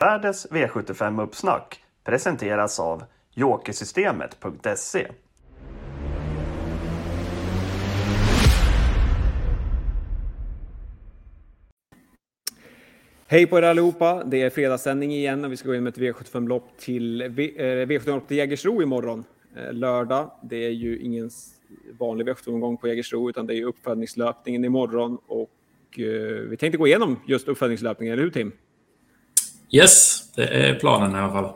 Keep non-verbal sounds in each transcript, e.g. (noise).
Världens V75-uppsnack presenteras av Jokersystemet.se. Hej på er allihopa! Det är fredagssändning igen och vi ska gå in med ett V75-lopp till V75 eh, till Jägersro imorgon. Eh, lördag. Det är ju ingen vanlig V75-omgång på Jägersro utan det är uppfödningslöpningen imorgon och eh, vi tänkte gå igenom just uppfödningslöpningen, eller hur Tim? Yes, det är planen i alla fall.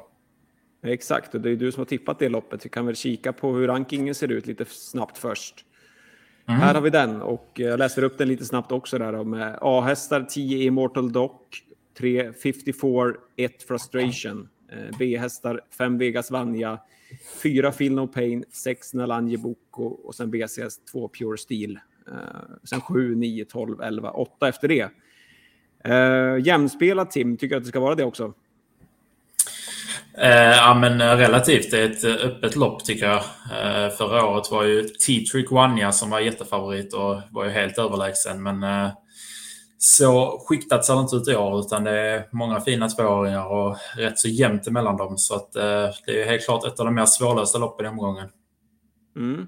Exakt, och det är du som har tippat det loppet. Vi kan väl kika på hur rankingen ser ut lite snabbt först. Mm. Här har vi den och jag läser upp den lite snabbt också där med A-hästar 10 Immortal Doc, 3 54, 1 Frustration, eh, B-hästar 5 Vegas Vanja, 4 Feel No Pain, 6 Nalanje Boko och sen BCS 2 Pure Steel. Eh, sen 7, 9, 12, 11, 8 efter det. Uh, jämspelat Tim, tycker du att det ska vara det också? Uh, ja, men relativt. Det är ett öppet lopp tycker jag. Uh, förra året var ju T-Trick Wanja som var jättefavorit och var ju helt överlägsen. Men uh, så skiktat ser det inte ut i år utan det är många fina tvååringar och rätt så jämnt emellan dem. Så att, det är helt klart ett av de mer svårlösta loppen i omgången. Mm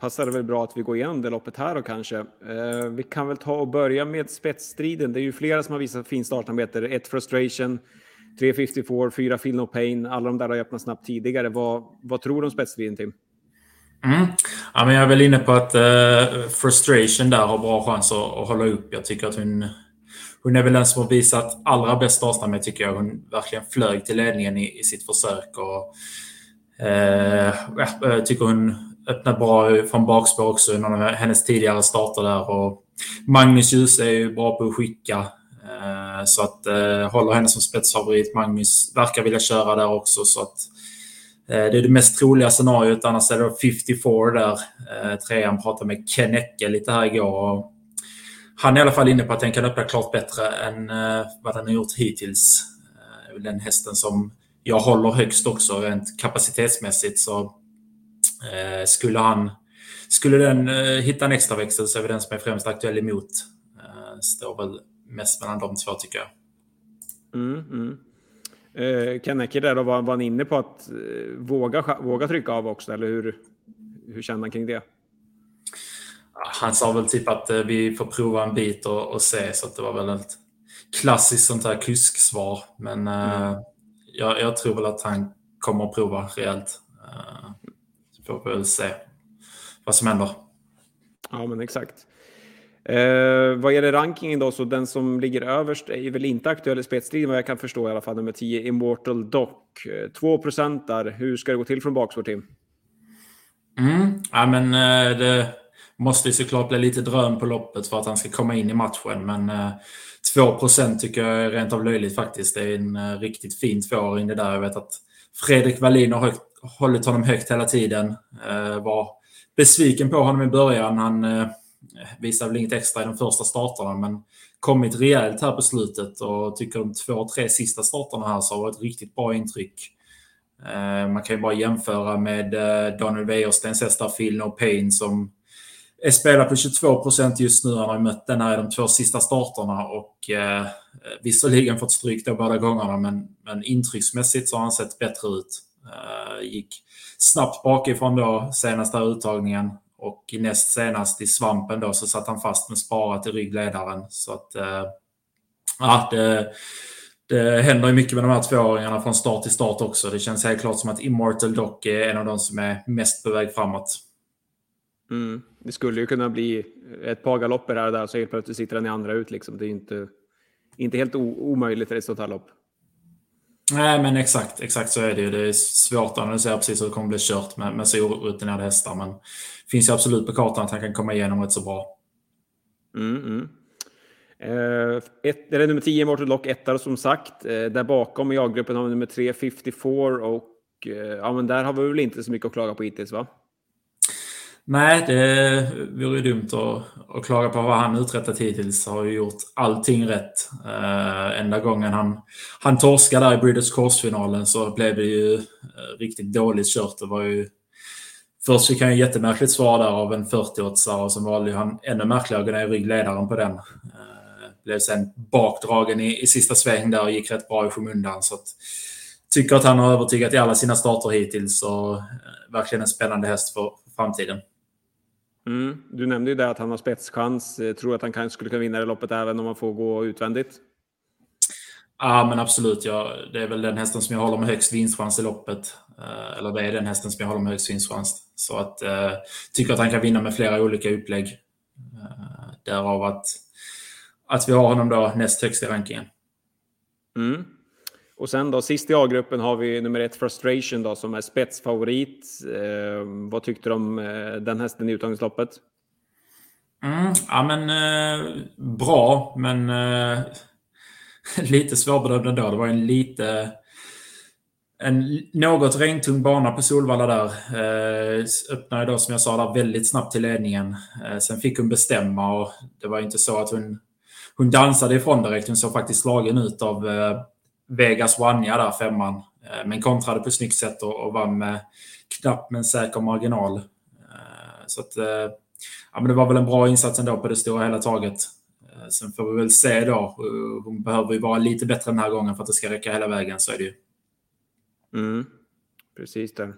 passar det väl bra att vi går igenom det loppet här då kanske. Eh, vi kan väl ta och börja med spetsstriden. Det är ju flera som har visat fin startarbete. Ett Frustration, 354, 4 Feel No Pain. Alla de där har öppnat snabbt tidigare. Vad, vad tror du om spetsstriden, Tim? Mm. Ja, men jag är väl inne på att eh, Frustration där har bra chans att, att hålla upp. Jag tycker att hon, hon är väl den som har visat allra bäst startnamn tycker jag. Hon verkligen flög till ledningen i, i sitt försök. Och, eh, jag tycker hon öppnat bra från bakspår också i någon av hennes tidigare starter där. Och Magnus Ljus är ju bra på att skicka. Eh, så att eh, håller henne som spetsfavorit. Magnus verkar vilja köra där också. Så att eh, det är det mest troliga scenariot. Annars är det 54 där. Trean pratade med Ken Ecke lite här igår. han är i alla fall inne på att den kan öppna klart bättre än vad den har gjort hittills. Den hästen som jag håller högst också rent kapacitetsmässigt. Så skulle han skulle den eh, hitta en extra växel så är det den som är främst aktuell emot. Eh, står väl mest mellan de två tycker jag. Mm, mm. Eh, Kenneke där då, var, var han inne på att eh, våga, våga trycka av också, eller hur, hur känner han kring det? Han sa väl typ att eh, vi får prova en bit och, och se, så det var väl ett klassiskt sånt här kusksvar. Men mm. jag, jag, tror väl att han kommer att prova rejält får vi väl se vad som händer. Ja, men exakt. Eh, vad gäller rankingen då, så den som ligger överst är väl inte aktuell i spetsstriden vad jag kan förstå i alla fall, nummer 10, Immortal Doc. 2 eh, procent där. Hur ska det gå till från bakspår, Tim? Mm, ja, men eh, det måste ju såklart bli lite dröm på loppet för att han ska komma in i matchen, men eh, 2 procent tycker jag är rent av löjligt faktiskt. Det är en eh, riktigt fin tvååring det där. Jag vet att Fredrik Wallin har högt hållit honom högt hela tiden. Eh, var besviken på honom i början. Han eh, visade väl inget extra i de första starterna, men kommit rejält här på slutet och tycker de två, tre sista starterna här så har varit riktigt bra intryck. Eh, man kan ju bara jämföra med eh, Daniel Wäjerstens hästar Phil No Pain som är spelad på 22 procent just nu. Han har mött den här i de två sista starterna och eh, visserligen fått stryk då båda gångerna men, men intrycksmässigt så har han sett bättre ut. Eh, gick snabbt bakifrån då senaste uttagningen och näst senast i svampen då så satt han fast med sparat i ryggledaren. Så att eh, ja, det, det händer ju mycket med de här tvååringarna från start till start också. Det känns helt klart som att Immortal Dock är en av de som är mest på väg framåt. Mm. Det skulle ju kunna bli ett par galopper här och där så helt plötsligt sitter den i andra ut. Liksom. Det är inte, inte helt omöjligt i ett sånt här lopp. Nej, men exakt, exakt så är det ju. Det är svårt att analysera precis hur det kommer bli kört med, med så orutinerade hästar. Men det finns ju absolut på kartan att han kan komma igenom rätt så bra. Mm, mm. Uh, ett, det är nummer 10, Mortal Lock, ettare som sagt. Uh, där bakom i A-gruppen har vi nummer 3, 54 och uh, ja, men där har vi väl inte så mycket att klaga på hittills, va? Nej, det vore ju dumt att, att klaga på vad han uträttat hittills. Har ju gjort allting rätt. Äh, enda gången han, han torskade där i Breeders Course-finalen så blev det ju äh, riktigt dåligt kört. Det var ju... Först fick han ju jättemärkligt svar där av en 40-åtsare och sen valde han ännu märkligare att gå ner i ryggledaren på den. Äh, blev sen bakdragen i, i sista sväng där och gick rätt bra i skymundan. Så att, tycker att han har övertygat i alla sina starter hittills och verkligen en spännande häst för framtiden. Mm. Du nämnde ju det att han har spetschans. Eh, tror att han kanske skulle kunna vinna det loppet även om man får gå utvändigt? Ja, men absolut. Ja, det är väl den hästen som jag håller med högst vinstchans i loppet. Eh, eller det är den hästen som jag håller med högst vinstchans. Så att eh, tycker att han kan vinna med flera olika upplägg. Eh, därav att, att vi har honom då näst högst i rankingen. Mm. Och sen då sist i A-gruppen har vi nummer ett Frustration då som är spetsfavorit. Eh, vad tyckte du om eh, den hästen i uttagningsloppet? Mm, ja men eh, bra, men eh, (laughs) lite svårbedömd ändå. Det var en lite... En något regntung bana på Solvalla där. Eh, öppnade då som jag sa där väldigt snabbt till ledningen. Eh, sen fick hon bestämma och det var inte så att hon, hon dansade ifrån direkt. Hon såg faktiskt slagen ut av eh, Vegas Wanja där, femman. Eh, men kontrade på ett snyggt sätt och, vann med knapp men säker marginal. Eh, så att, eh, ja, men det var väl en bra insats ändå på det stora hela taget. Sen får vi väl se då. Hon behöver ju vara lite bättre den här gången för att det ska räcka hela vägen, så är det ju. Mm, precis det.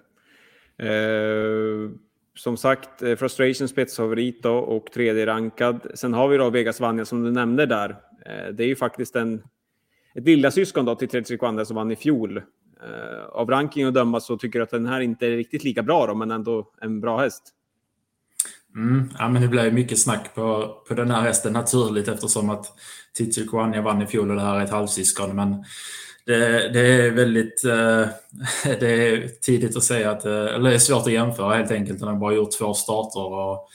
Eh, som sagt, Frustration spetsfavorit då och tredje rankad. Sen har vi då Vegas Vanja som du nämnde där. Eh, det är ju faktiskt en ett lillasyskon då till Tredje Wanda som vann i fjol. Eh, av ranking att döma så tycker du att den här inte är riktigt lika bra då, men ändå en bra häst. Mm, ja, men det blev mycket snack på, på den här hästen naturligt eftersom att Titil Kwania vann i fjol och det här är ett halvsyskon. Men det, det är väldigt uh, (laughs) det är tidigt att säga att, uh, eller det är svårt att jämföra helt enkelt. Den har bara gjort två starter och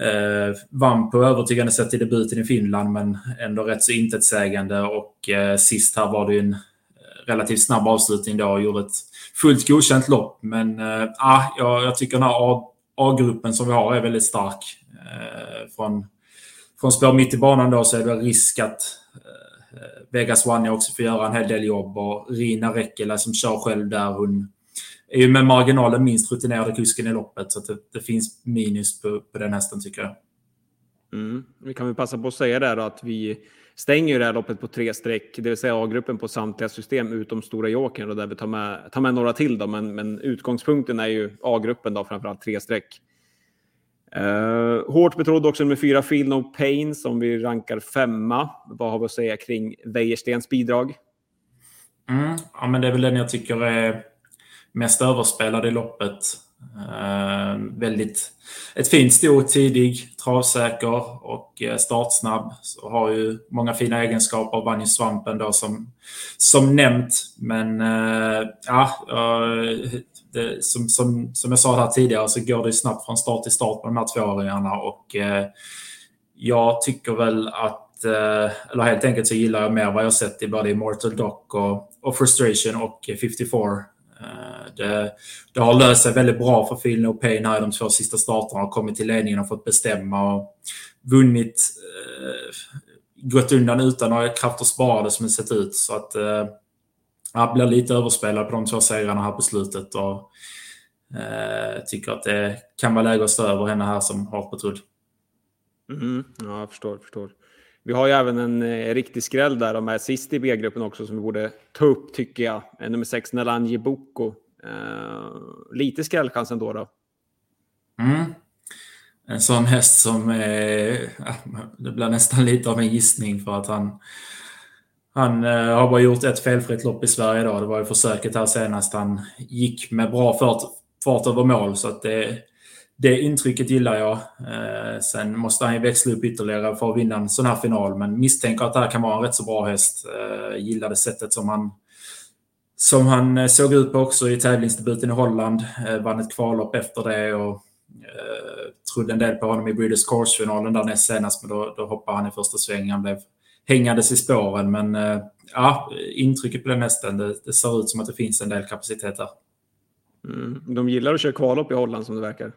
Eh, vann på övertygande sätt i debuten i Finland men ändå rätt så intetsägande och eh, sist här var det ju en eh, relativt snabb avslutning då och gjorde ett fullt godkänt lopp. Men eh, ah, jag, jag tycker den här A-gruppen som vi har är väldigt stark. Eh, från, från spår mitt i banan då så är det risk att eh, eh Vegas One också får göra en hel del jobb och Rina Räckela som kör själv där hon är ju med marginalen minst rutinerade kusken i loppet. Så det, det, finns minus på, på den hästen tycker jag. Mm. Vi kan väl passa på att säga där att vi stänger det här loppet på tre streck, det vill säga A-gruppen på samtliga system utom Stora Jokern och där vi tar med, tar med några till då, men, men utgångspunkten är ju A-gruppen då, framförallt tre streck. Uh, hårt betrodd också med fyra Feel No Pain som vi rankar femma. Vad har vi att säga kring Wäjerstens bidrag? Mm, ja, men det är väl den jag tycker är mest överspelad i loppet. Eh, väldigt, ett fint sto, tidig, travsäker och eh, startsnabb. Så har ju många fina egenskaper. Vann ju svampen då som, som nämnt. Men eh, ja, eh, det, som, som, som jag sa här tidigare så går det snabbt från start till start på de här tvååringarna. Och eh, jag tycker väl att, eh, eller helt enkelt så gillar jag mer vad jag sett i både Immortal Dock och, och Frustration och 54 Eh, det, det, har löst sig väldigt bra för Phil och Payne här i de två sista starterna. Har kommit till ledningen och fått bestämma och vunnit. Eh, gått undan utan några krafter sparade som det sett ut. Så att eh, jag blir lite överspelad på de två segrarna här på slutet. Och, eh, tycker att det kan vara läge att stå över henne här som hårt betrodd. Mm, ja, jag förstår. förstår. Vi har ju även en eh, riktig skräll där, de är sist i B-gruppen också, som vi borde ta upp tycker jag. Eh, nummer sex, Nalanji Boko. Eh, lite skrällchans ändå då. Mm. En sån häst som eh, ah, det blir nästan lite av en gissning för att han han eh, har bara gjort ett felfritt lopp i Sverige idag. Det var ju försöket här senast. Han gick med bra fart, fart över mål så att det, det intrycket gillar jag. Eh, sen måste han ju växla upp ytterligare för att vinna en sån här final. Men misstänker att det här kan vara en rätt så bra häst. Eh, uh, gillade sättet som han som han eh, såg ut på också i tävlingsdebuten i Holland. Eh, vann ett kvallopp efter det och eh, trodde en del på honom i Breeders Course-finalen där näst senast, men då, då hoppade han i första svängen. Han blev hängandes i spåren, men eh, ja, intrycket på den hästen, det, det, ser ut som att det finns en del kapacitet där. Mm. De gillar att köra kvallopp i Holland som det verkar.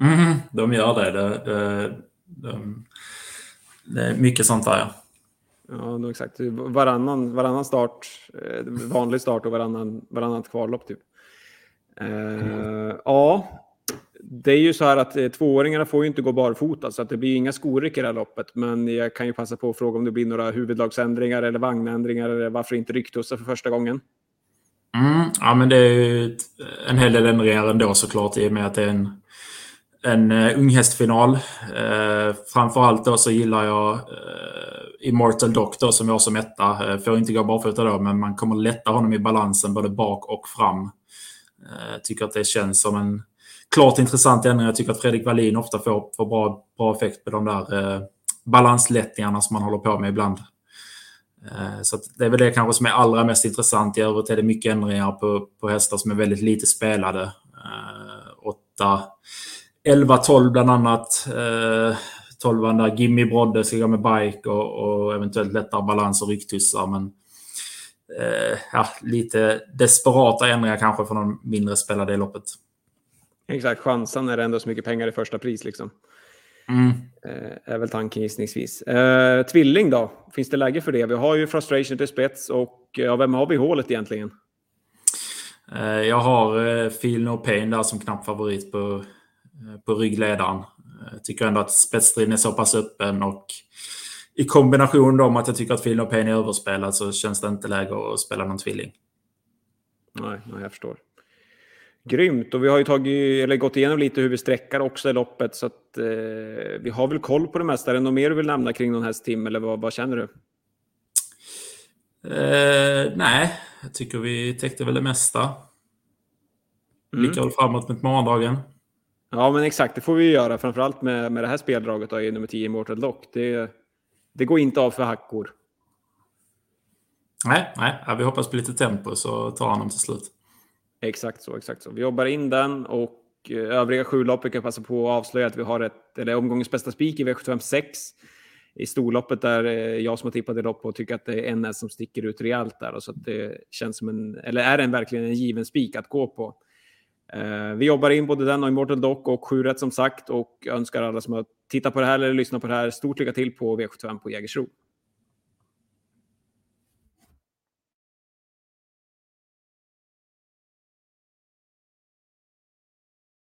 Mm, de gör det. det, det, de, det är mycket sånt där, ja. Ja, exakt. Varannan, varannan start, eh, vanlig start och varannan, varannat kvallopp typ. Mm. Ja, Det är ju så här att eh, tvååringarna får ju inte gå barfota så att det blir inga skoryck i det här loppet. Men jag kan ju passa på att fråga om det blir några huvudlagsändringar eller vagnändringar eller varför inte rycktussar för första gången. Mm, ja, men det är ju en hel del ändringar ändå såklart i och med att det är en, en eh, unghästfinal. Uh, eh, framförallt då så gillar jag eh, Immortal Doctor som jag som etta. Får inte gå barfota då, men man kommer lätta honom i balansen både bak och fram. Tycker att det känns som en klart intressant ändring. Jag tycker att Fredrik Wallin ofta får, får bra, bra effekt på de där balanslättningarna som man håller på med ibland. Så det är väl det kanske som är allra mest intressant. I övrigt är det mycket ändringar på, på hästar som är väldigt lite spelade. 8, 11, 12 bland annat. 12 eh, där Gimmy Brodde ska gå med bike och, och eventuellt lättare balans och rycktussar. Men eh, ja, lite desperata ändringar kanske för de mindre spelade i loppet. Exakt, chansen är det ändå så mycket pengar i första pris liksom. Mm. Eh, är väl tanken gissningsvis. Eh, tvilling då? Finns det läge för det? Vi har ju Frustration till spets och ja, vem har vi i hålet egentligen? Eh, jag har eh, Feel No Pain där som knapp favorit på, på ryggledaren. Jag tycker ändå att spetsstriden är så pass öppen och i kombination då med att jag tycker att Feel No Pain är överspelad så känns det inte läge att spela någon tvilling. Nej, nej jag förstår. Grymt, och vi har ju tagit, eller gått igenom lite hur vi sträckar också i loppet så att eh, vi har väl koll på det mesta. Är det något mer du vill nämna kring någon häst Tim, eller vad, vad känner du? Eh, nej, jag tycker vi täckte väl det mesta. Mm. Blickar väl framåt mot morgondagen. Ja, men exakt, det får vi göra, framförallt med, med det här speldraget då, i nummer 10 Immortal Lock. Det, det går inte av för hackor. Nej, nej, vi hoppas på lite tempo så tar han dem till slut. Exakt så, exakt så. Vi jobbar in den och eh, övriga sju lopp, kan passa på att avslöja att vi har ett, eller omgångens bästa spik i V756 i storloppet där eh, jag som har tippat i lopp och tycker att det är en som sticker ut rejält där. Och så att det känns som en, eller är den verkligen en given spik att gå på. Eh, vi jobbar in både den och Immortal Dock och sju rätt som sagt och önskar alla som har tittat på det här eller lyssnat på det här stort lycka till på V75 på Jägersro.